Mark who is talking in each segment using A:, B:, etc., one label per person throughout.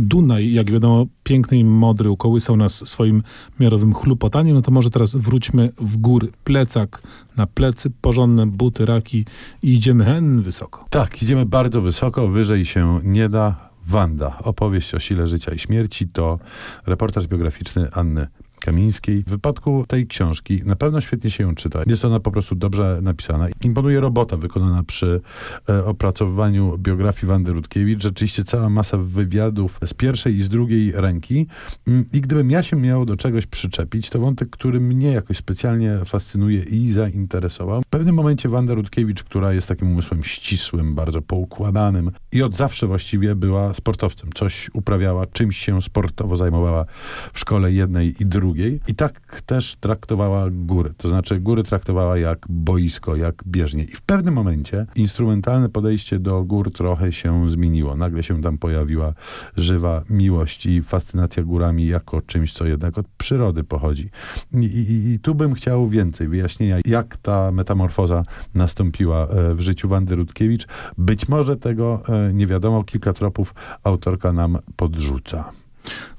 A: Dunaj, jak wiadomo, piękny i modry, ukołysał nas swoim miarowym chlupotaniem, no to może teraz wróćmy w góry. Plecak na plecy, porządne buty, raki i idziemy hen wysoko.
B: Tak, idziemy bardzo wysoko, wyżej się nie da. Wanda, opowieść o sile życia i śmierci to reportaż biograficzny Anny Kamińskiej. W wypadku tej książki na pewno świetnie się ją czyta. Jest ona po prostu dobrze napisana. Imponuje robota wykonana przy e, opracowywaniu biografii Wandy Rutkiewicz. Rzeczywiście cała masa wywiadów z pierwszej i z drugiej ręki. Mm, I gdybym ja się miał do czegoś przyczepić, to wątek, który mnie jakoś specjalnie fascynuje i zainteresował. W pewnym momencie Wanda Rutkiewicz, która jest takim umysłem ścisłym, bardzo poukładanym i od zawsze właściwie była sportowcem. Coś uprawiała, czymś się sportowo zajmowała w szkole jednej i drugiej drugiej. I tak też traktowała góry. To znaczy góry traktowała jak boisko, jak bieżnie. I w pewnym momencie instrumentalne podejście do gór trochę się zmieniło. Nagle się tam pojawiła żywa miłość i fascynacja górami jako czymś, co jednak od przyrody pochodzi. I, i, i tu bym chciał więcej wyjaśnienia, jak ta metamorfoza nastąpiła e, w życiu Wandy Rutkiewicz. Być może tego e, nie wiadomo. Kilka tropów autorka nam podrzuca.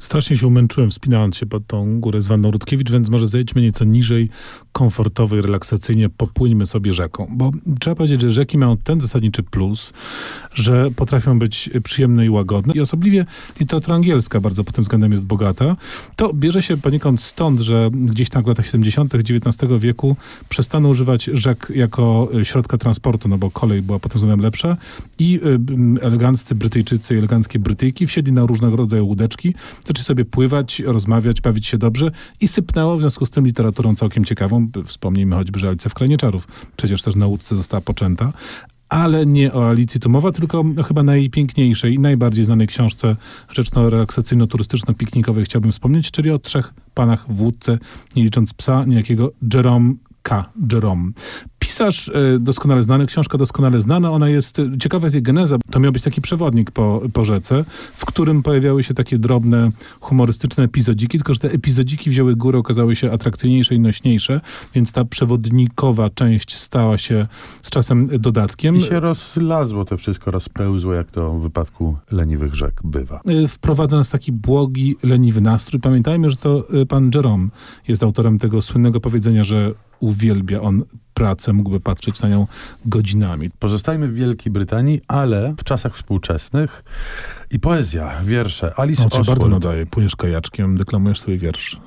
A: Strasznie się umęczyłem wspinając się pod tą górę z Wanną Rutkiewicz, więc może zejdźmy nieco niżej, komfortowo i relaksacyjnie popłyńmy sobie rzeką. Bo trzeba powiedzieć, że rzeki mają ten zasadniczy plus, że potrafią być przyjemne i łagodne. I osobliwie literatura angielska bardzo pod tym względem jest bogata. To bierze się poniekąd stąd, że gdzieś tam w latach 70. XIX wieku przestano używać rzek jako środka transportu, no bo kolej była pod tym względem lepsza i y, eleganccy Brytyjczycy i eleganckie Brytyjki wsiedli na różnego rodzaju łódeczki, zaczęli sobie pływać, rozmawiać, bawić się dobrze i sypnęło w związku z tym literaturą całkiem ciekawą. Wspomnijmy choćby, że Alicja w Krainie Czarów przecież też na łódce została poczęta ale nie o Alicji tu mowa, tylko chyba najpiękniejszej i najbardziej znanej książce rzeczno-relaksacyjno-turystyczno-piknikowej chciałbym wspomnieć, czyli o trzech panach w łódce, nie licząc psa, niejakiego Jerome K. Jerome. Pisarz e, doskonale znany, książka doskonale znana, ona jest, ciekawa jest jej geneza, to miał być taki przewodnik po, po rzece, w którym pojawiały się takie drobne, humorystyczne epizodziki, tylko że te epizodziki wzięły górę, okazały się atrakcyjniejsze i nośniejsze, więc ta przewodnikowa część stała się z czasem dodatkiem.
B: I się rozlazło to wszystko, rozpełzło, jak to w wypadku leniwych rzek bywa.
A: E, wprowadza nas taki błogi, leniwy nastrój. Pamiętajmy, że to e, pan Jerome jest autorem tego słynnego powiedzenia, że uwielbia on pracę, mógłby patrzeć na nią godzinami.
B: Pozostajmy w Wielkiej Brytanii, ale w czasach współczesnych i poezja, wiersze. Alice
A: no, bardzo nadaje. Płyniesz kajaczkiem, deklamujesz sobie wiersz.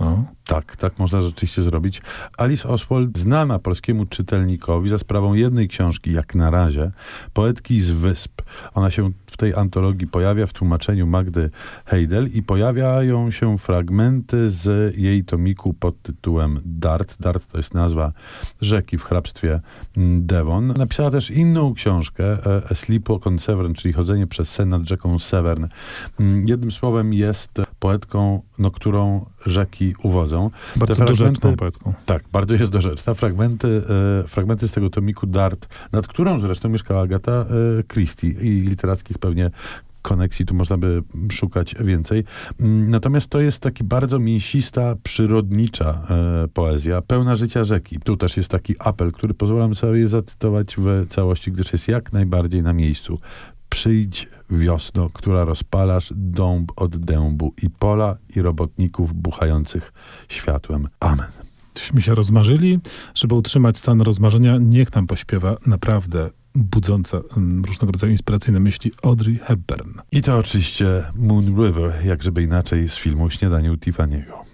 B: Tak, tak można rzeczywiście zrobić. Alice Oswald, znana polskiemu czytelnikowi za sprawą jednej książki, jak na razie, Poetki z Wysp. Ona się w tej antologii pojawia w tłumaczeniu Magdy Heidel i pojawiają się fragmenty z jej tomiku pod tytułem Dart. Dart to jest nazwa rzeki w hrabstwie Devon. Napisała też inną książkę, e, A Sleep Walk on Severn, czyli chodzenie przez sen nad rzeką Severn. Mm, jednym słowem jest poetką, no, którą rzeki uwodzą.
A: Bardzo Te dorzeczną poetką.
B: Tak, bardzo jest dorzeczna. Fragmenty, e, fragmenty z tego tomiku Dart, nad którą zresztą mieszkała Agata e, Christie i literackich pewnie koneksji tu można by szukać więcej. Mm, natomiast to jest taki bardzo mięsista, przyrodnicza e, poezja, pełna życia rzeki. Tu też jest taki apel, który pozwalam sobie zacytować w całości, gdyż jest jak najbardziej na miejscu. Przyjdź wiosno, która rozpalasz dąb od dębu i pola i robotników buchających światłem. Amen.
A: Gdyśmy się rozmarzyli, żeby utrzymać stan rozmarzenia, niech nam pośpiewa naprawdę budząca mm, różnego rodzaju inspiracyjne myśli Audrey Hepburn.
B: I to oczywiście Moon River, jak żeby inaczej z filmu Śniadanie u Tiffany'ego.